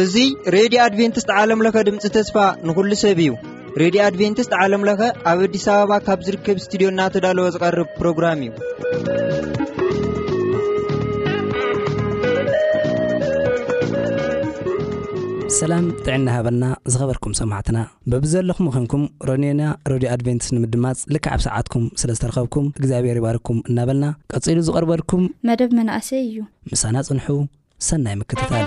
እዙይ ሬድዮ ኣድቨንትስት ዓለምለኸ ድምፂ ተስፋ ንኹሉ ሰብ እዩ ሬድዮ ኣድቨንትስት ዓለምለኸ ኣብ ኣዲስ ኣበባ ካብ ዝርከብ እስትድዮ እናተዳለወ ዝቐርብ ፕሮግራም እዩ ሰላም ጥዕና ሃበና ዝኸበርኩም ሰማዕትና በብዘለኹም ዄንኩም ረንዮና ረድዮ ኣድቨንትስ ንምድማጽ ልክዕ ኣብ ሰዓትኩም ስለ ዝተረኸብኩም እግዚኣብሔር ይባርኩም እናበልና ቀጺሉ ዝቐርበልኩም መደብ መናእሰይ እዩ። ምሳና ጽንሑ ሰናይ ምክትታል።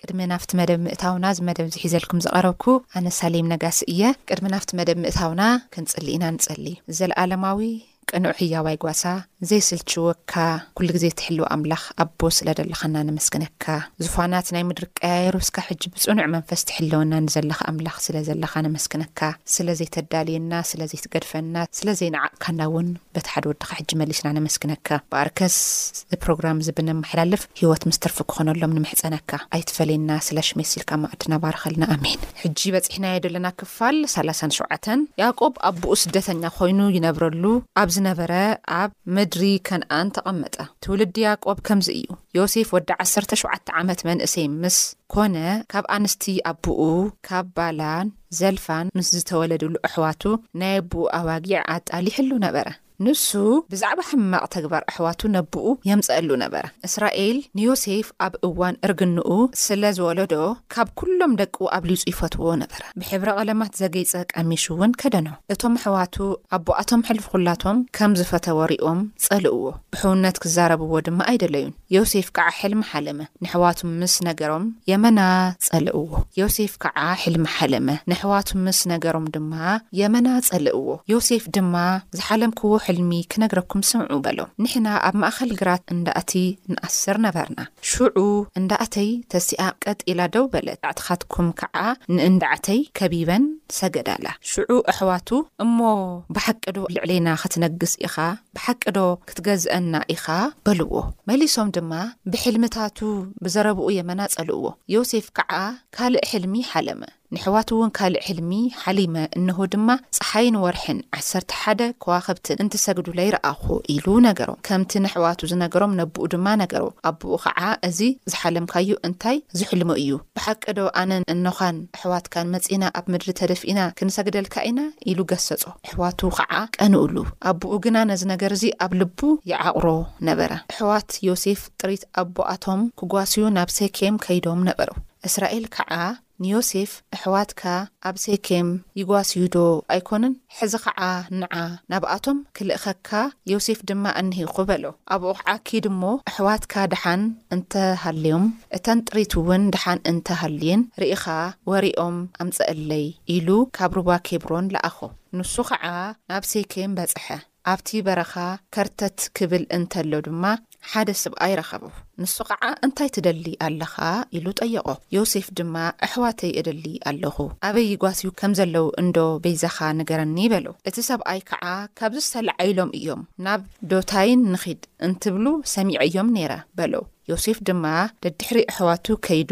ቅድሚ ናብቲ መደብ ምእታውና እዚ መደብ እዚ ሒዘልኩም ዝቐረብኩ ኣነ ሳሌም ነጋሲ እየ። ቅድሚ ናብቲ መደብ ምእታውና ክንጽሊ ኢና ንጸሊ። ዘለኣለማዊ ቅኑዕ ሕያዋይ ጓሳ ዘይስልችወካ ኩሉ ግዜ ትሕልው ኣምላኽ ኣቦ ስለ ደለኻና ነመስግነካ። ዙፋናት ናይ ምድሪ ክቀያየሩ እስካ ሕጂ ብጽኑዕ መንፈስ ትሕልወና ንዘለኻ ኣምላኽ ስለ ዘለኻ ነመስግነካ። ስለ ዘይተዳልየና ስለ ዘይትገድፈና ስለ ዘይነዓቅካና ውን በቲ ሓደ ወድኻ ሕጂ መሊስና ነመስግነካ። ብኣርከስ እዚ ፕሮግራም እዚ ብነመሓላልፍ ሂወት ምስ ትርፊ ክኾነሎም ንምሕጸነካ። ኣይትፈለየና ስለሽ ሜሲልካ ማኣድና ባርኸልና ኣሜን። ሕጂ በጺሕናዮ ደለና ክፋል ሰላሳን ሸውዓተን ያቆብ ኣቡኡ ስደተኛ ኮይኑ ይነብረሉ ኣብ ዝነበረ ኣብ ምድሪ ከንኣን ተቀመጠ ትውልዲ ያቆብ ከምዚ እዩ ዮሴፍ ወዲ ዓሰርተ ሸውዓተ ዓመት መንእሰይ ምስ ኮነ ካብ ኣንስቲ ኣቡኡ ካብ ባላን ዘልፋን ምስ ዝተወለድሉ ኣሕዋቱ ናይ ኣቡኡ ኣባጊዕ ኣጣሊሕሉ ነበረ ንሱ ብዛዕባ ሕማቕ ተግባር ኣሕዋቱ ነቡኡ የምጽኣሉ ነበረ። እስራኤል ንዮሴፍ ኣብ እዋን እርግንኡ ስለ ዝወለዶ፣ ካብ ኵሎም ደቁ ኣብሊጹ ይፈትዎ ነበረ። ብሕብረ ቐለማት ዘጌጸ ቀሚሽ እውን ከደኖ። እቶም ኣሕዋቱ፣ ኣቦኣቶም ሕልፊ ዅላቶም ከም ዝፈተዎ ርእዮም ጸልእዎ፣ ብሕውነት ክዛረብዎ ድማ ኣይደለዩን። ዮሴፍ ከዓ ሕልሚ ሓለመ፣ ነሕዋቱ ምስ ነገሮም የመና ጸልእዎ። ዮሴፍ ከዓ ሕልሚ ሓለመ፣ ነሕዋቱ ምስ ነገሮም ድማ የመና ጸልእዎ። ዮሴፍ ድማ፣ ዝሓለምክዎ ሕልሚ ክነግረኩም ስምዑ በሎም። ንሕና ኣብ ማእኸል ግራት እንዳ እቲ ንኣስር ነበርና። ሽዑ እንዳ እተይ ተሲኣ ቀጥ ኢላ ደው በለት፣ ኣዕትኻትኩም ከዓ ንእንዳ እተይ ከቢበን ሰገዳላ። ሽዑ ኣሕዋቱ፣ እሞ ብሓቂ ዶ ልዕሌና ኽትነግስ ኢኻ? ብሓቂ ዶ ክትገዝእና ኢኻ በልዎ። መሊሶም ድማ ብሕልምታቱ ብዘረብኡ የመናጸልዎ። ዮሴፍ ከኣ ካልእ ሕልሚ ሓለመ። ነሕዋቱውን ካልእ ሕልሚ ሓሊመ፣ እንሆ ድማ ጸሓይን ወርሕን ዓሰርተ ሓደ ከዋኽብትን እንትሰግዱለይ ረኣኹ ኢሉ ነገሮም። ከምቲ ነሕዋቱ ዝነገሮም ነቡኡ ድማ ነገሮ። ኣቡኡ ከኣ እዚ ዝሓለምካዮ እንታይ ዝሕልሙ እዩ? ብሓቂዶ ኣነን እኖኻን ኣሕዋትካን መጺእና ኣብ ምድሪ ተደፊእና ክንሰግደልካ ኢና? ኢሉ ገሰጾ። ኣሕዋቱ ኸዓ ቀንኡሉ። ኣቦኡ ግና ነዚ ነገር እዚ ኣብ ልቡ ይዓቝሮ ነበረ። ኣሕዋት ዮሴፍ ጥሪት ኣቦኣቶም ክጓስዩ ናብ ሴኬም ከይዶም ነበሩ። እስራኤል ከዓ ንዮሴፍ ኣሕዋትካ ኣብ ሴኬም ይጓስዩዶ ኣይኮኑን? ሕዚ ኸዓ ንዓ ናብኣቶም ክልእኸካ ዮሴፍ ድማ እነሂኹ በሎ። ኣብኡ ኸዓ ኪድ እሞ ኣሕዋትካ ደሓን እንተ ሃልዮም እተን ጥሪት'ውን ደሓን እንተ ሃልየን ርኢኻ ወሬኦም ኣምጽኣለይ ኢሉ ካብ ሩባ ኬብሮን ለኣኾ። ንሱ ኸዓ ናብ ሴኬም በጽሐ። ኣብቲ በረኻ ከርተት ኪብል እንተሎ ድማ ሓደ ስብኣይ ረኸቦ። ንሱ ኸዓ እንታይ ትደሊ ኣለኻ? ኢሉ ጠየቖ። ዮሴፍ ድማ ኣሕዋተይ እደሊ ኣሎኹ፣ ኣበይ ይጓስዩ ከም ዘለዉ እንዶ በይዛኻ ንገረኒ በሎ። እቲ ሰብኣይ ከዓ ካብዚስ ተለዓዒሎም እዮም፣ ናብ ዶታይን ንኺድ እንትብሉ ሰሚዐዮም ነይረ በሎ። ዮሴፍ ድማ ደድሕሪ ኣሕዋቱ ከይዱ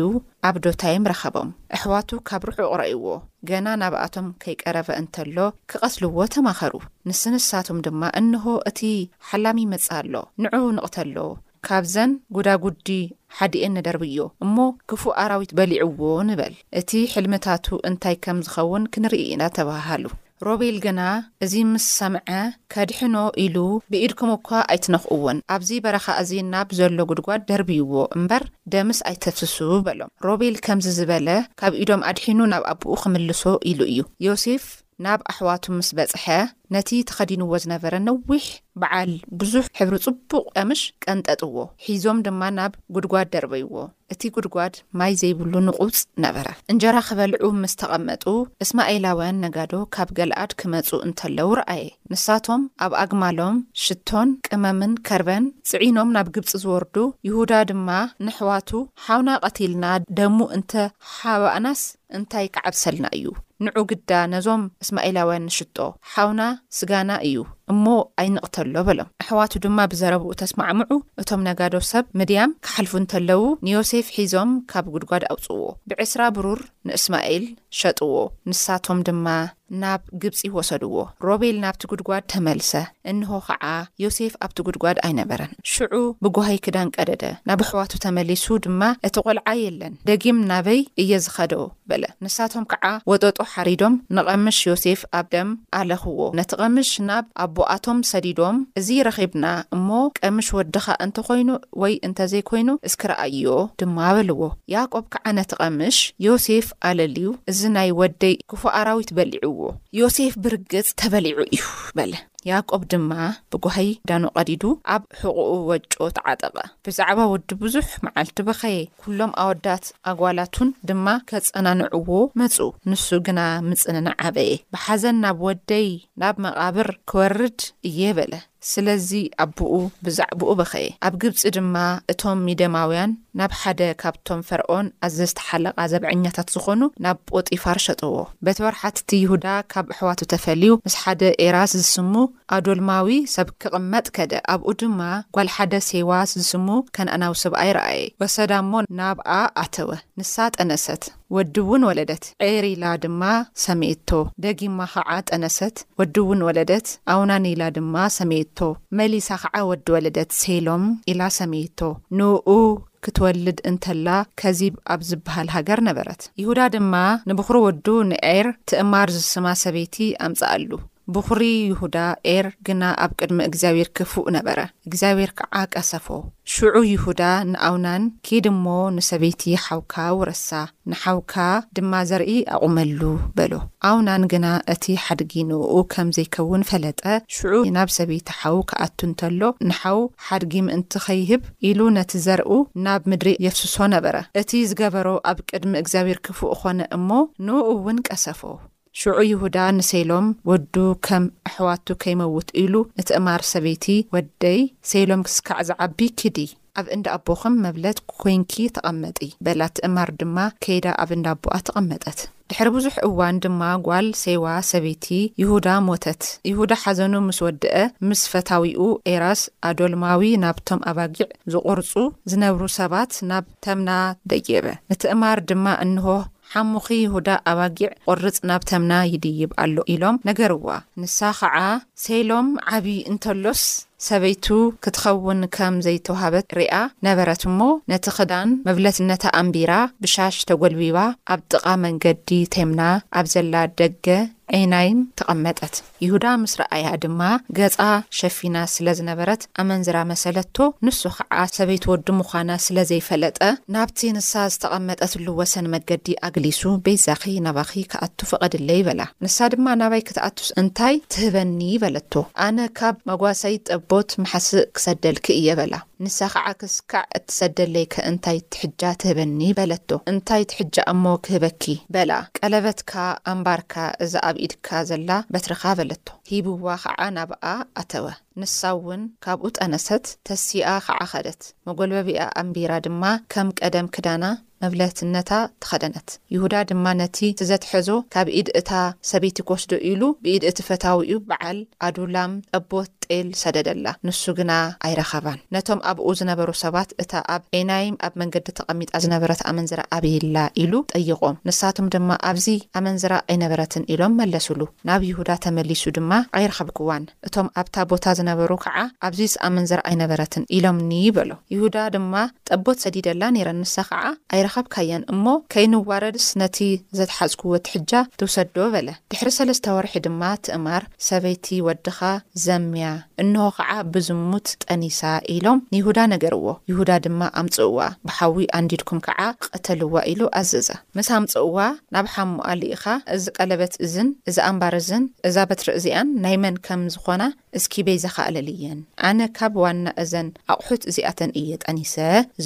ኣብ ዶታይም ረኸቦም። ኣሕዋቱ ካብ ርሑቕ ረእይዎ፣ ገና ናብኣቶም ከይቀረበ እንተሎ ክቐትልዎ ተማኸሩ። ንስ ንሳቶም ድማ እንሆ እቲ ሓላሚ ይመጽእ ኣሎ፣ ንዑ ንቕተሎ፣ ካብዘን ጉዳጉዲ ሓዲኤን ንደርብዮ እሞ ክፉእ ኣራዊት በሊዕዎ ንበል፣ እቲ ሕልምታቱ እንታይ ከም ዝኸውን ክንርኢ ኢና ተባሃሃሉ። ሮቤል ግና እዚ ምስ ሰምዐ፣ ከድሕኖ ኢሉ፣ ብኢድኩም እኳ ኣይትነኽእዎን፣ ኣብዚ በረኻ እዚ ናብ ዘሎ ጕድጓድ ደርብይዎ እምበር፣ ደምስ ኣይተፍስሱ፣ በሎም። ሮቤል ከምዚ ዝበለ፣ ካብ ኢዶም ኣድሒኑ ናብ ኣቦኡ ኽምልሶ ኢሉ እዩ። ዮሴፍ ናብ ኣሕዋቱ ምስ በጽሐ፣ ነቲ ተኸዲንዎ ዝነበረ ነዊሕ፣ በዓል ብዙሕ ሕብሪ ጽቡቕ ቀምሽ ቀንጠጥዎ፣ ሒዞም ድማ ናብ ጕድጓድ ደርበይዎ። እቲ ጉድጓድ ማይ ዘይብሉ ንቑጽ ነበረ። እንጀራ ኺበልዑ ምስ ተቐመጡ፣ እስማኤላውያን ነጋዶ ካብ ገልኣድ ኪመጹ እንተለዉ ረኣየ። ንሳቶም ኣብ ኣግማሎም ሽቶን ቅመምን ከርበን ጽዒኖም ናብ ግብጺ ዝወርዱ፣ ይሁዳ ድማ ነሕዋቱ፣ ሓውና ቐቲልና ደሙ እንተ ሓባእናስ፣ እንታይ ክዓብሰልና እዩ ንዑ ግዳ ነዞም እስማኤላውያን ንሽጦ ሓውና ስጋና እዩ እሞ ኣይንቕተሎ በሎም። ኣሕዋቱ ድማ ብዘረብኡ ተስማዕምዑ እቶም ነጋዶ ሰብ ምድያም ክሓልፉ እንተለዉ ንዮሴፍ ሒዞም ካብ ጉድጓድ ኣውጽእዎ ብዕስራ ብሩር ንእስማኤል ሸጥዎ ንሳቶም ድማ ናብ ግብጺ ወሰድዎ። ሮቤል ናብቲ ጕድጓድ ተመልሰ፣ እንሆ ኸኣ፣ ዮሴፍ ኣብቲ ጕድጓድ ኣይነበረን። ሽዑ ብጓሂ ክዳን ቀደደ፣ ናብ ኣሕዋቱ ተመሊሱ ድማ፣ እቲ ቈልዓ የለን፣ ደጊም ናበይ እየ ዝኸዶ? በለ። ንሳቶም ከዓ ወጠጦ ሓሪዶም ንቐምሽ ዮሴፍ ኣብ ደም ኣለኽዎ። ነቲ ቐምሽ ናብ ኣቦኣቶም ሰዲዶም፣ እዚ ረኺብና እሞ፣ ቀምሽ ወድኻ እንተ ዀይኑ ወይ እንተ ዘይኰይኑ እስኪ ርኣዮ ድማ በልዎ። ያእቆብ ከዓ ነቲ ቐምሽ ዮሴፍ ኣለልዩ እዚ ናይ ወደይ ክፉእ ኣራዊት በሊዕዎ። ዮሴፍ ብርግጽ ተበሊዑ እዩ በለ። ያእቆብ ድማ ብጓሂ ክዳኑ ቀዲዱ ኣብ ሕቝኡ ወጮ ተዓጠቐ። ብዛዕባ ወዱ ብዙሕ መዓልቲ በኸየ፣ ኵሎም ኣወዳት ኣጓላቱን ድማ ከጸናንዕዎ መጹ፣ ንሱ ግና ምጽንናዕ ኣበየ። ብሓዘን ናብ ወደይ ናብ መቓብር ክወርድ እየ በለ። ስለዚ ኣቦኡ ብዛዕባኡ በኸየ። ኣብ ግብጺ ድማ እቶም ሚድያማውያን ናብ ሓደ ካብቶም ፈርኦን ኣዘዝቲ ሓለቓ ዘብዐኛታት ዝዀኑ ናብ ጶጢፋር ሸጥዎ። በቲ ወርሓት'ቲ ይሁዳ ካብ ኣሕዋቱ ተፈልዩ ምስ ሓደ ኤራስ ዝስሙ ኣዶልማዊ ሰብ ክቕመጥ ከደ። ኣብኡ ድማ ጓል ሓደ ሴዋስ ዝስሙ ከነኣናዊ ሰብኣይ ረኣየ። ወሰዳ እሞ ናብኣ ኣተወ፣ ንሳ ጠነሰት። ወዲ እውን ወለደት፣ ዔር ኢላ ድማ ሰመየቶ። ደጊማ ኸዓ ጠነሰት፣ ወዲ እውን ወለደት፣ ኣውናን ኢላ ድማ ሰመየቶ። መሊሳ ኸዓ ወዲ ወለደት፣ ሴሎም ኢላ ሰመየቶ። ንእኡ ክትወልድ እንተላ ከዚብ ኣብ ዚብሃል ሃገር ነበረት። ይሁዳ ድማ ንብዅሪ ወዱ ንዔር፣ ትእማር ዝስማ ሰበይቲ ኣምጽኣሉ። ብዅሪ ይሁዳ፣ ኤር፣ ግና ኣብ ቅድሚ እግዚኣብሄር ክፉእ ነበረ፣ እግዚኣብሄር ከዓ ቀሰፎ። ሽዑ ይሁዳ ንኣውናን፣ ኪድ እሞ ንሰበይቲ ሓውካ ውረሳ፣ ንሓውካ ድማ ዘርኢ ኣቝመሉ፣ በሎ። ኣውናን ግና እቲ ሓድጊ ንእኡ ከም ዘይከውን ፈለጠ፣ ሽዑ ናብ ሰበይቲ ሓው ክኣቱ እንተሎ፣ ንሓው ሓድጊ ምእንቲ ኸይህብ ኢሉ ነቲ ዘርኡ ናብ ምድሪ የፍስሶ ነበረ። እቲ ዝገበሮ ኣብ ቅድሚ እግዚኣብሄር ክፉእ ዀነ እሞ፣ ንእኡውን ቀሰፎ። ሽዑ ይሁዳ ንሴሎም ወዱ ከም ኣሕዋቱ ከይመውት ኢሉ ንትእማር ሰበይቲ ወደይ ሴሎም ክስካዕ ዝዓቢ ኪዲ ኣብ እንዳ ኣቦኽም መብለት ኮይንኪ ተቐመጢ በላ ትእማር ድማ ከይዳ ኣብ እንዳ ኣቦኣ ተቐመጠት ድሕሪ ብዙሕ እዋን ድማ ጓል ሴዋ ሰበይቲ ይሁዳ ሞተት ይሁዳ ሓዘኑ ምስ ወደኣ ምስ ፈታዊኡ ኤራስ ኣዶልማዊ ናብቶም ኣባጊዕ ዝቖርጹ ዝነብሩ ሰባት ናብ ተምና ደየበ ንትእማር ድማ እንሆ ሓሙኺ ይሁዳ ኣባጊዕ ቁርጽ ናብ ተምና ይድይብ ኣሎ ኢሎም ነገርዋ። ንሳ ኸዓ ሴሎም ዓቢ እንተሎስ ሰበይቱ ክትኸውን ከም ዘይተዋህበት ሪኣ ነበረት እሞ ነቲ ክዳን መብለትነታ ኣንቢራ ብሻሽ ተጎልቢባ ኣብ ጥቓ መንገዲ ቴምና ኣብ ዘላ ደገ ዔናይም ተቐመጠት። ይሁዳ ምስ ረኣያ ድማ ገጻ ሸፊና ስለ ዝነበረት ኣመንዝራ መሰለቶ፣ ንሱ ኸዓ ሰበይቲ ወዱ ምዃና ስለ ዘይፈለጠ፣ ናብቲ ንሳ ዝተቐመጠትሉ ወሰን መገዲ ኣግሊሱ፣ በይዛኺ ናባኺ ክኣቱ ፍቐድለይ በላ። ንሳ ድማ ናባይ ክትኣቱስ እንታይ ትህበኒ በለቶ። ኣነ ካብ መጓሰይ ጠቦት መሓስእ ክሰደልኪ እየ በላ። ንሳ ኸዓ ክስካዕ እትሰደለይ ከ እንታይ ትሕጃ ትህበኒ በለቶ እንታይ ትሕጃ እሞ ክህበኪ በላ ቀለበትካ ኣምባርካ እዛ ኣብ ኢድካ ዘላ በትርኻ በለቶ ሂብዋ ኸዓ ናብኣ ኣተወ ንሳ እውን ካብኡ ጠነሰት ተሲኣ ኸዓ ኸደት መጎልበቢኣ ኣንቢራ ድማ ከም ቀደም ክዳና መብለትነታ ተኸደነት። ይሁዳ ድማ ነቲ እቲ ዘትሐዞ ካብ ኢድ እታ ሰበይቲ ክወስዶ ኢሉ ብኢድ እቲ ፈታዊኡ ብዓል ኣዱላም ጠቦት ጤል ሰደደላ። ንሱ ግና ኣይረኸባን። ነቶም ኣብኡ ዝነበሩ ሰባት እታ ኣብ ኤናይም ኣብ መንገዲ ተቐሚጣ ዝነበረት ኣመንዝራ ኣበይ'ላ? ኢሉ ጠየቖም። ንሳቶም ድማ ኣብዚ ኣመንዝራ ኣይነበረትን ኢሎም መለሱሉ። ናብ ይሁዳ ተመሊሱ ድማ ኣይረኸብክዋን። እቶም ኣብታ ቦታ ዝነበሩ ከዓ፣ ኣብዙይስ ኣመንዝራ ኣይነበረትን፣ ኢሎምኒ፣ በሎ። ይሁዳ ድማ፣ ጠቦት ሰዲደላ ነይረ፣ ንሳ ከዓ ኣይረኸብካያን፣ እሞ ከይንዋረድስ ነቲ ዘትሓዝኩዎ ትሕጃ ትውሰዶ፣ በለ። ድሕሪ ሠለስተ ወርሒ ድማ ትእማር፣ ሰበይቲ ወድኻ ዘምያ፣ እንሆ ኸዓ ብዝሙት ጠኒሳ፣ ኢሎም ንይሁዳ ነገርዎ። ይሁዳ ድማ፣ ኣምፅእዋ፣ ብሓዊ ኣንዲድኩም ከዓ ቕተልዋ፣ ኢሉ ኣዘዘ። ምስ ኣምጽእዋ ናብ ሓሙኣ ልኢኻ እዚ ቀለበት እዝን እዚ ኣምባር እዝን እዛ በትሪ እዚኣን ናይ መን ከም ዝኾና እስኪ በይዛኻ ኣለልየን ኣነ ካብ ዋና እዘን ኣቑሑት እዚኣተን እየ ጠኒሰ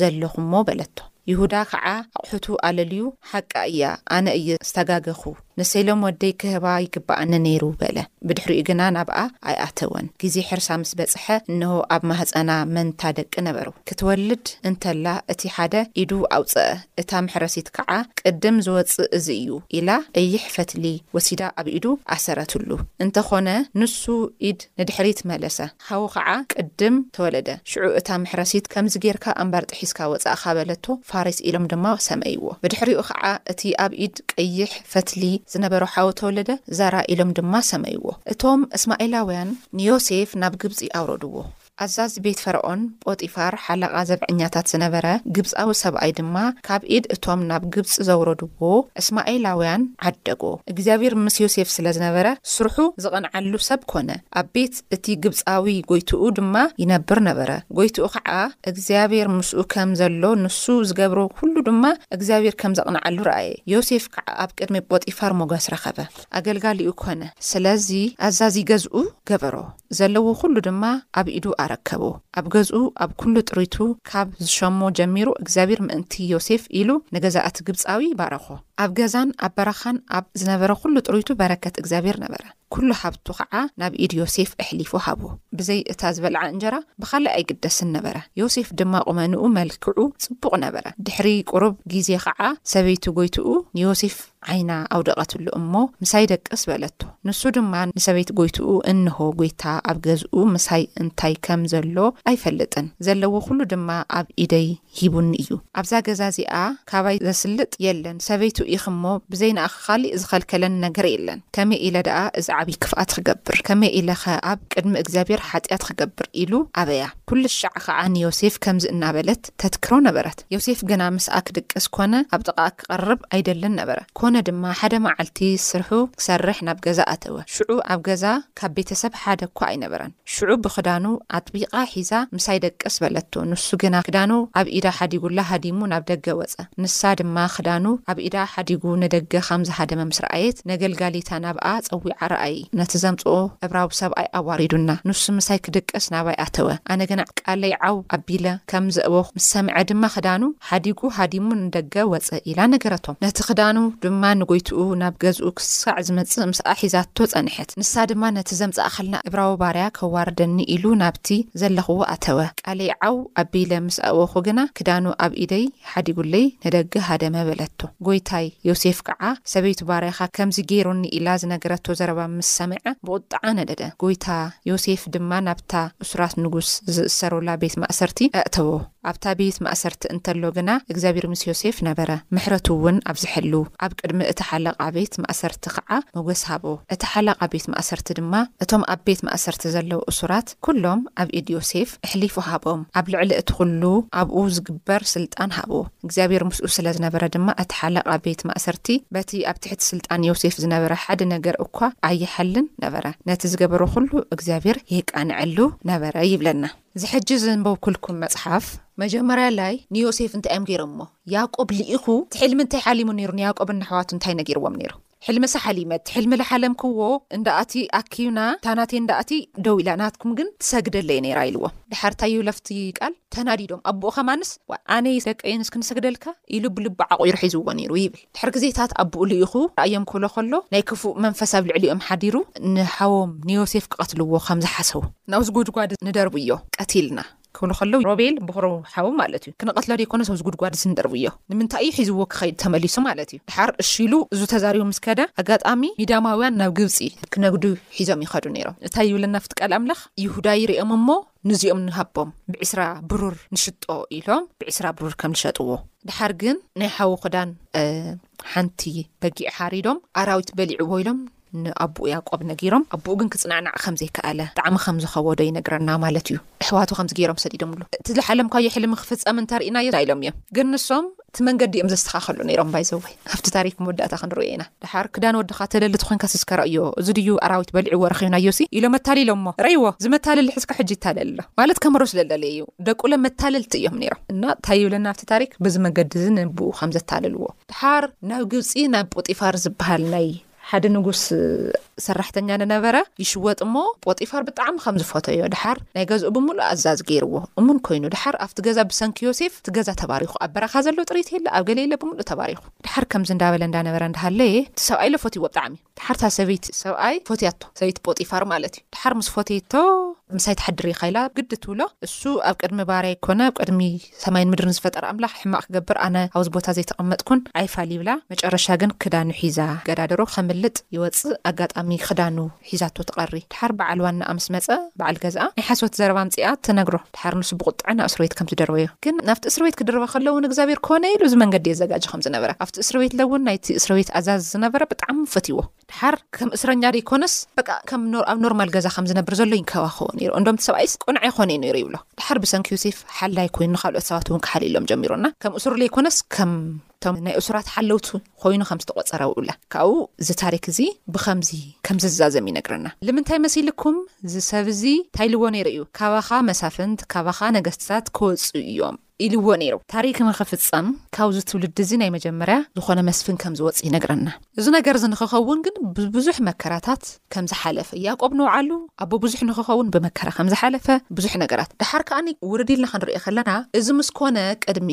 ዘለኹ እሞ በለቶ። ይሁዳ ካዓ ኣቑሑቱ ኣለልዩ ሓቃ እያ ኣነ እየ ዝተጋገኹ ንሴሎም ወደይ ክህባ ይግባኣኒ ነይሩ በለ። ብድሕሪኡ ግና ናብኣ ኣይኣተወን። ግዜ ሕርሳ ምስ በጽሐ እነሆ ኣብ ማህጸና መንታ ደቂ ነበሩ። ክትወልድ እንተላ እቲ ሓደ ኢዱ ኣውጸኣ። እታ መሕረሲት ከዓ ቅድም ዝወፅእ እዚ እዩ ኢላ ቀይሕ ፈትሊ ወሲዳ ኣብ ኢዱ ኣሰረትሉ። እንተኾነ ንሱ ኢድ ንድሕሪት መለሰ። ሓው ከዓ ቅድም ተወለደ። ሽዑ እታ መሕረሲት ከምዚ ገይርካ ኣምባር ጥሒስካ ወፃእኻ በለቶ። ፋሪስ ኢሎም ድማ ሰመይዎ። ብድሕሪኡ ከዓ እቲ ኣብ ኢድ ቀይሕ ፈትሊ ዝነበሮ ሓው ተወለደ፣ ዛራ ኢሎም ድማ ሰመይዎ። እቶም እስማኤላውያን ንዮሴፍ ናብ ግብፂ ኣውረድዎ። ኣዛዚ ቤት ፈርኦን ጶጢፋር፣ ሓለቓ ዘብዐኛታት ዝነበረ ግብጻዊ ሰብኣይ ድማ ካብ ኢድ እቶም ናብ ግብጺ ዘውረድዎ እስማኤላውያን ዓደጎ። እግዚኣብሔር ምስ ዮሴፍ ስለ ዝነበረ፣ ስርሑ ዝቐንዓሉ ሰብ ኮነ፣ ኣብ ቤት እቲ ግብጻዊ ጐይትኡ ድማ ይነብር ነበረ። ጐይትኡ ኸዓ እግዚኣብሔር ምስኡ ከም ዘሎ፣ ንሱ ዝገብሮ ዅሉ ድማ እግዚኣብሔር ከም ዘቕንዓሉ ረኣየ። ዮሴፍ ከዓ ኣብ ቅድሚ ጶጢፋር ሞገስ ረኸበ፣ ኣገልጋሊኡ ኮነ። ስለዚ ኣዛዚ ገዝኡ ገበሮ። ዘለዎ ዅሉ ድማ ኣብ ኢዱ ኣረከቦ። ኣብ ገዝኡ ኣብ ኵሉ ጥሪቱ ካብ ዝሸሞ ጀሚሩ እግዚኣብሄር ምእንቲ ዮሴፍ ኢሉ ንገዛ እቲ ግብጻዊ ባረኾ። ኣብ ገዛን ኣብ በረኻን ኣብ ዝነበረ ዅሉ ጥሪቱ በረከት እግዚኣብሄር ነበረ። ኵሉ ሃብቱ ኸዓ ናብ ኢድ ዮሴፍ እሕሊፉ ሃቦ። ብዘይ እታ ዝበልዓ እንጀራ ብኻልእ ኣይግደስን ነበረ። ዮሴፍ ድማ ቝመንኡ መልክዑ ጽቡቕ ነበረ። ድሕሪ ቍሩብ ጊዜ ኸዓ ሰበይቲ ጐይትኡ ንዮሴፍ። ዓይና ኣውደቐትሉ እሞ፣ ምሳይ ደቅስ በለቶ። ንሱ ድማ ንሰበይቲ ጐይትኡ፣ እንሆ፣ ጐይታ ኣብ ገዝኡ ምሳይ እንታይ ከም ዘሎ ኣይፈልጥን፣ ዘለዎ ዅሉ ድማ ኣብ ኢደይ ሂቡኒ እዩ። ኣብዛ ገዛ እዚኣ ካባይ ዘስልጥ የለን፣ ሰበይቱ ኢኺ እሞ፣ ብዘይ ንኣኺ ኻሊእ ዝኸልከለኒ ነገር የለን። ከመይ ኢለ ደኣ እዚ ዓብዪ ክፍኣት ኽገብር፣ ከመይ ኢለኸ ኣብ ቅድሚ እግዚኣብሄር ሓጢኣት ኽገብር? ኢሉ ኣበያ። ኵልሻዕ ኸዓ ንዮሴፍ ከምዚ እናበለት ተትክሮ ነበረት። ዮሴፍ ገና ምስኣ ክድቅስ ኰነ ኣብ ጥቓኣ ክቐርብ ኣይደልን ነበረ። ኰነ ድማ፣ ሓደ መዓልቲ ስርሑ ክሰርሕ ናብ ገዛ ኣተወ። ሽዑ ኣብ ገዛ ካብ ቤተ ሰብ ሓደ እኳ ኣይነበረን። ሽዑ ብኽዳኑ ኣጥቢቓ ሒዛ፣ ምሳይ ደቅስ በለቶ። ንሱ ግና ክዳኑ ኣብ ኢዳ ሓዲጉላ ሃዲሙ ናብ ደገ ወጸ። ንሳ ድማ ክዳኑ ኣብ ኢዳ ሓዲጉ ንደገ ኻም ዝሃደመ ምስ ረኣየት፣ ነገልጋሊታ ናብኣ ጸዊዓ፣ ርኣዪ! ነቲ ዘምጽኦ ዕብራዊ ሰብኣይ ኣዋሪዱና፣ ንሱ ምሳይ ክድቅስ ናባይ ኣተወ፣ ኣነ ግና ቃለይ ዓው ኣቢለ ከም ዘእወኹ ምስ ሰምዐ ድማ ክዳኑ ሓዲጉ ሃዲሙ ንደገ ወጸ ኢላ ነገረቶም። ነቲ ክዳኑ ድማ ንጎይትኡ ናብ ገዝኡ ክሳዕ ዝመጽእ ምስኣ ሒዛቶ ጸንሐት። ንሳ ድማ ነቲ ዘምጻእካልና ዕብራዊ ባርያ ከዋርደኒ ኢሉ ናብቲ ዘለኽዎ ኣተወ፣ ቃለይ ዓው ኣቢለ ምስ ኣእወኹ ግና ክዳኑ ኣብ ኢደይ ሓዲጉለይ ንደገ ሃደመ በለቶ። ጐይታይ፣ ዮሴፍ ከኣ ሰበይቱ ባርያኻ ከምዚ ገይሩኒ ኢላ ዝነገረቶ ዘረባ ምስ ሰምዐ ብቝጥዓ ነደደ። ጐይታ ዮሴፍ ድማ ናብታ እሱራት ንጉስ ዝእሰሩላ ቤት ማእሰርቲ ኣእተዎ። ኣብታ ቤት ማእሰርቲ እንተሎ ግና እግዚኣብሄር ምስ ዮሴፍ ነበረ፣ ምሕረቱውን ኣብዘሐሉ። ኣብ ቅድሚ እቲ ሓለቓ ቤት ማእሰርቲ ኸዓ ሞገስ ሃቦ። እቲ ሓለቓ ቤት ማእሰርቲ ድማ እቶም ኣብ ቤት ማእሰርቲ ዘለዉ እሱራት፣ ኩሎም ኣብ ኢድ ዮሴፍ እሕሊፉ ሃቦም ኣብ ልዕሊ እቲ ኩሉ ኣብኡ ዝግበር ስልጣን ሃቦ እግዚኣብሔር ምስኡ ስለ ዝነበረ ድማ እቲ ሓለቓ ቤት ማእሰርቲ በቲ ኣብ ትሕቲ ስልጣን ዮሴፍ ዝነበረ ሓደ ነገር እኳ ኣይሓልን ነበረ ነቲ ዝገበሮ ኩሉ እግዚኣብሔር የቃንዐሉ ነበረ ይብለና እዚ ሕጂ ዘንበብኩልኩም መጽሓፍ። መጀመርያ ላይ ንዮሴፍ እንታይ እዮም ገይሮሞ ያቆብ ልኢኹ እቲ ሕልሚ እንታይ ሓሊሙ ነይሩ ንያቆብን ነሕዋቱ እንታይ ነጊርዎም ነይሩ። ሕልሚ ሳሓል ይመት ሕልሚ ላሓለምክዎ እንዳ ኣቲ ኣክዩና እታ ናተይ እንዳ ኣቲ ደው ኢላ ናትኩም ግን ትሰግደለይ ነይራ ኢልዎ ዳሓር ታይ እዩ ለፍቲ ቃል ተናዲዶም ኣቡኡ ከማንስ ዋእ ኣነይ ደቀይን እስኪ ንሰግደልካ ኢሉ ብልቡ ዓቂሩ ሒዝዎ ነይሩ ይብል ድሕሪ ግዜታት ኣቡኡ ልኢኹ ራኣዮም ክብሎ ከሎ ናይ ክፉእ መንፈስ ኣብ ልዕሊኦም ሓዲሩ ንሓዎም ንዮሴፍ ክቀትልዎ ከም ዝሓሰቡ ናብዚ ጉድጓድ ንደርብዮ ቀቲልና ክብሉ ከለዉ ሮቤል ቦኽሩ ሓዉ ማለት እዩ ክንቐትሎ ደይኮነስ ኣብዚ ጉድጓድ እዚ ንደርብዮ ንምንታይ እዩ ሒዝዎ ክኸይድ ተመሊሱ ማለት እዩ ደሓር እሺ ኢሉ እዙ ተዛሪቡ ምስ ከደ ኣጋጣሚ ሚዳማውያን ናብ ግብጺ ክነግዱ ሒዞም ይኸዱ ነይሮም እንታይ ይብለና ኣፍቲ ቃል ኣምላኽ ይሁዳ ይርእዮም እሞ ንዚኦም ንሃቦም ብዕስራ ብሩር ንሽጦ ኢሎም ብዕስራ ብሩር ከም ዝሸጥዎ ደሓር ግን ናይ ሓዉ ክዳን ሓንቲ በጊዕ ሓሪዶም ኣራዊት በሊዕዎ ኢሎም ንኣቡኡ ያእቆብ ነጊሮም፣ ኣቡኡ ግን ክጽናዕናዕ ከም ዘይከኣለ፣ ብጣዕሚ ከም ዝኸበዶ ይነግረና ማለት እዩ። ኣሕዋቱ ከምዚ ገይሮም ሰዲዶምሉ፣ እቲ ዝሓለምካዮ ሕልሚ ክፍጸም እንተ ርኢናዮ ኢሎም እዮም። ግን ንሶም እቲ መንገዲ እዮም ዘስተኻኸሉ ነይሮም፣ ባይ ዘ ወይ ኣብቲ ታሪኽ መወዳእታ ክንርእዮ ኢና። ደሓር ክዳን ወድኻ ተደሊ ተኾይንካስ እስከ ረእዮ፣ እዚ ድዩ ኣራዊት በሊዕዎ ረኺብናዮሲ ኢሎም ኣታሊሎሞ፣ ረእይዎ እዚ መታለሊ ሕዝካ ሕጂ ይታለል ኣሎ ማለት ከመሮ ስለ ዝደለየ እዩ፣ ደቁለ መታለልቲ እዮም ነይሮም። እና እንታይ ይብለና ኣብቲ ታሪኽ፣ በዚ መገዲ እዚ ንኣቡኡ ከም ዘታለልዎ። ደሓር ናብ ግብጺ ናብ ጶጢፋር ዝበሃል ናይ። ሓደ ንጉስ ሰራሕተኛ ንነበረ ይሽወጥ እሞ ጶጢፋር ብጣዕሚ ከም ዝፈተዮ ደሓር ናይ ገዝኡ ብምሉእ ኣዛዚ ገይርዎ እሙን ኮይኑ ደሓር ኣብቲ ገዛ ብሰንኪ ዮሴፍ እቲ ገዛ ተባሪኹ ኣብ በረኻ ዘሎ ጥሪት የለ ኣብ ገለ የለ ብምሉእ ተባሪኹ ደሓር ከምዚ እንዳበለ እንዳነበረ እንዳሃለየ እቲ ሰብኣይ ለ ፈትይዎ ብጣዕሚ ደሓር እታ ሰበይቲ ሰብኣይ ፈትያቶ ሰበይቲ ጶጢፋር ማለት እዩ ደሓር ምስ ፈተየቶ ምሳይ ትሓድር ኢኻ ኢላ ግዲ ትብሎ እሱ ኣብ ቅድሚ ባርያይ ኮነ ኣብ ቅድሚ ሰማይን ምድርን ዝፈጠረ ኣምላኽ ሕማቕ ክገብር ኣነ ኣብዚ ቦታ ዘይተቐመጥኩን ኣይፋል ይብላ መጨረሻ ግን ክዳኑ ሒዛ ገዳድሮ ከምልጥ ይወጽእ ኣጋጣሚ ክዳኑ ሒዛቶ ትቐሪ ድሓር ብዓል ዋናኣ ምስ መጸ ብዓል ገዝኣ ናይ ሓሶት ዘረባ ኣምጺኣ ትነግሮ ድሓር ንሱ ብቑጥዐ ናብ እስርቤት ከም ዝደርበዮ ግን ናብቲ እስርቤት ክድርባ ከሎ ውን እግዚኣብሔር ኮነ ኢሉ እዚ መንገዲ የዘጋጂ ከም ዝነበረ ኣብቲ እስርቤት ለውን ናይቲ እስርቤት ኣዛዚ ዝነበረ ብጣዕሚ ፈትይዎ ድሓር ከም እስረኛ ደይኮነስ በቃ ከም ኖር ኣብ ኖርማል ገዛ ከም ዝነብር ዘሎ ይንከባኸቦ ነይሩ እንዶም እቲ ሰብኣይስ ቁኑዕ ኣይኮነይ ነይሩ ይብሎ ድሓር ብሰንኪ ዩሲፍ ሓላይ ኮይኑ ንካልኦት ሰባት እውን ክሓልዩሎም ጀሚሩ እና ከም እሱር ለይኮነስ ከም እቶም ናይ እሱራት ሓለውቲ ኮይኑ ከም ዝተቆፀረ ውብላ ካብኡ እዚ ታሪክ እዚ ብከምዚ ከም ዝዛዘም ይነግረና ልምንታይ መሲልኩም እዚ ሰብ እዚ እንታይ ኢልዎ ነይሩ እዩ ካባኻ መሳፍንት ካባኻ ነገስትታት ክወፅኡ እዮም ኢልዎ ነይሩ። ታሪክ ንክፍጸም ካብዚ ትውልዲ እዚ ናይ መጀመርያ ዝኾነ መስፍን ከም ዝወጽእ ይነግረና። እዚ ነገር እዚ ንክኸውን ግን ብብዙሕ መከራታት ከም ዝሓለፈ፣ ያቆብ ንውዓሉ ኣቦ ብዙሕ ንክኸውን ብመከራ ከም ዝሓለፈ ብዙሕ ነገራት ደሓር ከኣ ውርድ ኢልና ክንሪኦ ከለና እዚ ምስ ኮነ ቅድሚ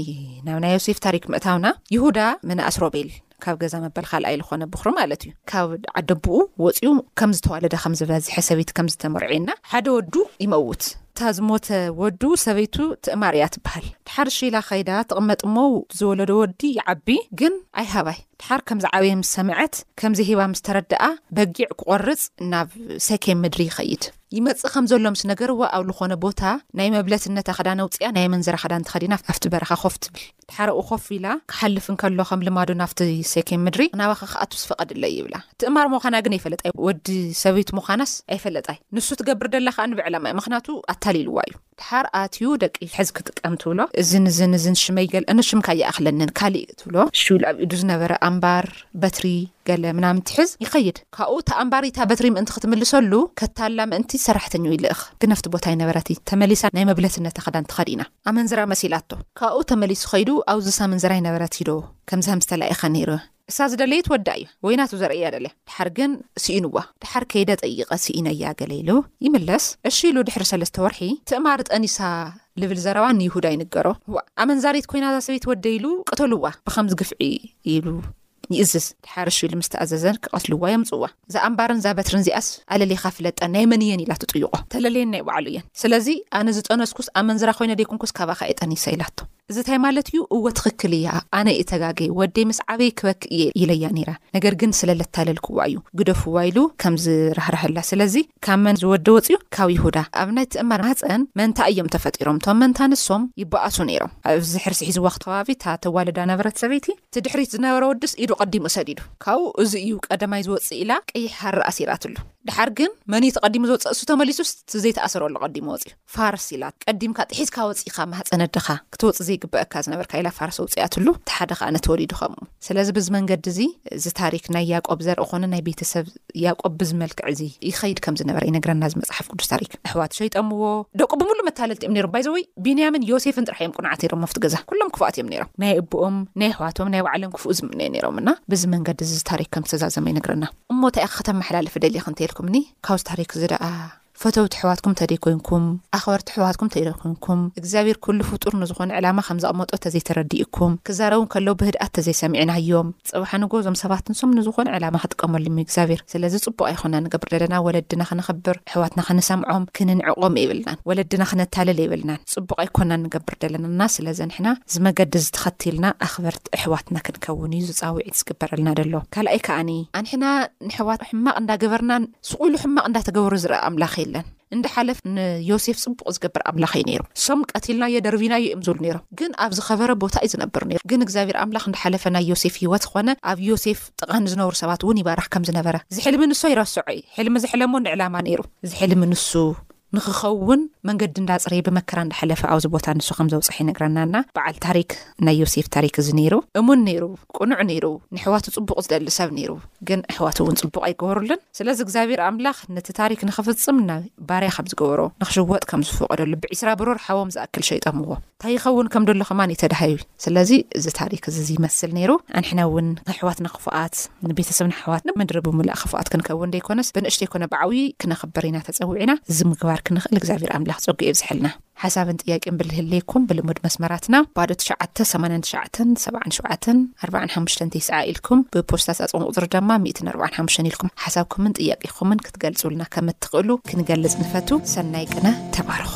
ናብ ናይ ዮሴፍ ታሪክ ምእታውና ይሁዳ መናእስ ሮቤል፣ ካብ ገዛ መበል ካልኣይ ልኾነ ብኹሪ ማለት እዩ ካብ ዓደቡኡ ወፅኡ ከም ዝተዋለደ ከም ዝበዝሐ ሰበይቲ ከም ዝተመርዕዩና ሓደ ወዱ ይመውት እታ ዝሞተ ወዱ ሰበይቱ ትእማር እያ ትበሃል ድሓር ሽላ ከይዳ ትቕመጥ እሞ ዝወለዶ ወዲ ይዓቢ ግን ኣይሃባይ ድሓር ከም ዝዓበየ ምስ ሰምዐት ከምዘይ ሂባ ምስ ተረድኣ በጊዕ ክቖርፅ ናብ ሰኬ ምድሪ ይኸይድ ይመፅእ ከም ዘሎ ምስ ነገርዋ ኣብ ዝኾነ ቦታ ናይ መብለትነት ኣክዳን ኣውፅኣ ናይ ኣመንዘራ ክዳን ተኸዲና ኣብቲ በረኻ ኮፍ ትብል ድሓረኡ ኮፍ ኢላ፣ ክሓልፍ እንከሎ ከም ልማዱ ናብቲ ሴኬም ምድሪ ናባኻ ክኣቱስ ፍቐድለይ ይብላ። ትእማር ምዃና ግን ኣይፈለጣይ ወዲ ሰበይቱ ምዃናስ ኣይፈለጣይ። ንሱ ትገብር ደላ ከኣ ንብዕላማ እዩ ምኽናቱ ኣታሊልዋ እዩ። ድሓር ኣትዩ ደቂ ሕዝ ክጥቀም ትብሎ እዝን እዝን እዝን ሽመይ ገለ እነ ሽምካ ኣይኣኽለንን ካሊእ ትብሎ። ሹል ኣብ ኢዱ ዝነበረ ኣምባር በትሪ ገለ ምናምንቲ ሕዝ ይኸይድ ካብኡ እታ ኣምባር ኢታ በትሪ ምእንቲ ክትምልሰሉ ከታላ ምእንቲ ሰራሕተኝኡ ይልእኽ ግን ኣፍቲ ቦታ ኣይነበረቲ ተመሊሳ ናይ መብለትነታ ክዳን ተኸዲና ኣመንዝራ መሲላቶ። ካብኡ ተመሊሱ ከይዱ ኣብ ዙሳ ምንዝራይ ነበረ ቲዶ ከምዚ ሃምስ ተላኢኻ ነይሩ። እሳ ዝደለየት ወዳ እያ ወይ ናቱ ዘርኢ እያ ደልያ ድሓር ግን ስኢኑዋ ድሓር ከይደ ጠይቀ ስኢነያ ገለ ኢሉ ይምለስ እሺ ኢሉ ድሕሪ ሰለስተ ወርሒ ትእማር ጠኒሳ ልብል ዘረባ ንይሁዳ ይንገሮ ዋእ ኣመንዛሪት ኮይና እዛ ሰበይቲ ወደይ ኢሉ ቅተሉዋ ብከምዚ ግፍዒ ኢሉ ይእዝዝ። ተሓርሽ ኢሉ ምስ ተኣዘዘ ክቐትልዋ የምጽእዋ። እዛ ኣምባርን እዛ በትርን እዚኣስ ኣለሊኻ ፍለጠን፣ ናይ መን እየን ኢላ ትጥይቖ። ተለልየን ናይ ባዕሉ እየን። ስለዚ ኣነ ዝጠነስኩስ ኣመንዝራ ኮይነ ደይኮንኩስ ካባኻ እየ ጠኒሰ ኢላቶ። እዚ እንታይ ማለት እዩ? እወ ትኽክል እያ፣ ኣነ እየ ተጋግየ፣ ወደይ ምስ ዓበየ ክበኪ እየ ኢለያ ነይረ፣ ነገር ግን ስለ ለታለልክዋ እዩ፣ ግደፍዋ ኢሉ ከም ዝራህረሀላ። ስለዚ ካብ መን ዝወደ ወጺኡ? ካብ ይሁዳ። ኣብ ናይ ትእማር ማህጸን መንታ እዮም ተፈጢሮም። እቶም መንታ ንሶም ይበኣሱ ነይሮም። ኣብዚ ሕርሲ ሒዝዋ ክተዋቢ እታ ተዋልዳ ነበረት ሰበይቲ። እቲ ድሕሪት ዝነበረ ወድስ ኢዱ ቀዲሙ ሰዲዱ። ካብኡ እዚ እዩ ቀደማይ ዝወጽእ ኢላ ቀይሕ ሃሪ ኣሲራትሉ። ደሓር ግን መንዩ እቲ ቀዲሙ ዝወጽእ እሱ ተመሊሱስ እቲ ዘይተኣሰረሉ ቀዲሙ ወጽዩ። ፋርስ ኢላ ቀዲምካ ጥሒስካ ወጺእካ ማህጸን ኣደኻ ክትወጽእ ዘይግበኣካ ዝነበርካ ኢላ ፋርስ ኣውጺኣትሉ። እቲ ሓደ ከኣ ነቲ ወሊዱ ከምኡ። ስለዚ ብዚ መንገዲ እዚ እዚ ታሪክ ናይ ያቆብ ዘርኢ ኮነ ናይ ቤተሰብ። ያእቆብ ብዚ መልክዕ እዚ ይኸይድ ከም ዝነበረ ይነግረና እዚ መጽሓፍ ቅዱስ ታሪክ። ኣሕዋቱ ሸይጠምዎ፣ ደቁ ብምሉእ መታለልቲ እዮም ነይሮም። ባይ ዘ ወይ ቢንያምን ዮሴፍን ጥራሕ እዮም ቅኑዓት ነይሮም ኣብቲ ገዛ፣ ኩሎም ክፉኣት እዮም ነይሮም። ናይ እቦኦም ናይ ኣሕዋቶም ናይ ባዕሎም ክፉእ ዝምነዩ ነይሮም እና ብዚ መንገዲ እዚ ታሪክ ከም ዝተዛዘመ ይነግረና። እሞ እንታይ ኢኺ ከተመሓላልፊ ደሊኺ እንተይልኩምኒ ካብዚ ታሪክ እዚ ደኣ ፈተውቲ ኣሕዋትኩም ተደይኮንኩም፣ ኣኽበርቲ ኣሕዋትኩም ተይደይኮንኩም፣ እግዚኣብሔር ኩሉ ፍጡር ንዝኾነ ዕላማ ከምዘቕመጦ ተዘይተረዲኡኩም፣ ክዛረቡ እንከለዉ ብህድኣት ተዘይሰሚዕናዮም፣ ጽባሕ ንግሆ እዞም ሰባት ንሶም ንዝኾነ ዕላማ ክጥቀመሉም እዩ እግዚኣብሔር፣ ስለዚ ጽቡቕ ኣይኮናን ንገብር ደለና ወለድና ክነኽብር፣ ኣሕዋትና ክንሰምዖም፣ ክንንዕቆም እይብልናን፣ ወለድና ክነታልል እይብልናን፣ ጽቡቕ ኣይኮናን ንገብር ደለና እና ስለዚ ንሕና እዚ መገዲ እዚ ተኸቲልና ኣኽበርቲ ኣሕዋትና ክንከውን እዩ እዚ ጻውዒት ዝግበረልና ደሎ፣ ካልኣይ ከኣኒ ኣንሕና ንሕዋት ሕማቕ እንዳገበርና ስቕ ኢሉ ሕማቕ እንዳተገበሮ ዝረኣ ኣምላኽ የለን። እንዳሓለፈ ንዮሴፍ ጽቡቕ ዝገብር ኣምላኽ እዩ ነይሩ። ንሶም ቀቲልናዮ ደርቢናዮ እዮም ዝብሉ ነይሮም። ግን ኣብ ዝኸበረ ቦታ እዩ ዝነብር ነይሩ። ግን እግዚኣብሄር ኣምላኽ እንዳሓለፈ ናይ ዮሴፍ ህይወት ኾነ ኣብ ዮሴፍ ጥቓ ንዝነብሩ ሰባት እውን ይባርኽ ከም ዝነበረ። እዚ ሕልሚ ንሱ ኣይረስዖ እዩ። ሕልሚ ዘሕለሞ ንዕላማ ነይሩ። እዚ ሕልሚ ንሱ ንክኸውን መንገዲ እንዳጽረየ ብመከራ እንዳሐለፈ ኣብዚ ቦታ ንሱ ከምዘውጽሐ ይነግረና እና በዓል ታሪክ ናይ ዮሴፍ ታሪክ እዚ ነይሩ እሙን ነይሩ ቁኑዕ ነይሩ ነሕዋቱ ጽቡቅ ዝደሊ ሰብ ነይሩ ግን ኣሕዋቱ እውን ጽቡቅ ኣይገበሩሉን ስለዚ እግዚኣብሔር ኣምላክ ነቲ ታሪክ ንክፍጽም ናብ ባርያ ከምዝገበሮ ንክሽወጥ ከምዝፈቀደሉ ብዒስራ ብሩር ሓዎም ዝኣክል ሸይጦምዎ። ታይ ይኸውን ከም ደሎ ከማን እዩ ተዳሃዩ ስለዚ እዚ ታሪክ እዚ ዝይመስል ነይሩ ኣንሕና እውን ነሕዋትና ክፉኣት ንቤተሰብና ኣሕዋት ንምድሪ ብምልኣ ክፉኣት ክንከውን ደይኮነስ ብንእሽተይ ኮነ ብዓብይ ክነኽብር ኢና ተጸዊዕና እዚ ምግባር ክንኽእል እግዚኣብሔር ኣምላኽ ጸጉኡ የብዝሐልና ሓሳብን ጥያቄን ብልህሌኩም ብልሙድ መስመራትና ባዶ ትሽዓተ ሰማንያን ትሽዓተን ሰብዓን ሸውዓተን ኣርባዓን ሓሙሽተን ተስዓ ኢልኩም ብፖስታ ሳጹን ቁጽሪ ደማ ሚእትን ኣርባዓን ሓሙሽተን ኢልኩም ሓሳብኩምን ጥያቄኹምን ክትገልጹልና ከም እትኽእሉ ክንገልጽ ንፈቱ ሰናይ ቅነ ተባረኹ።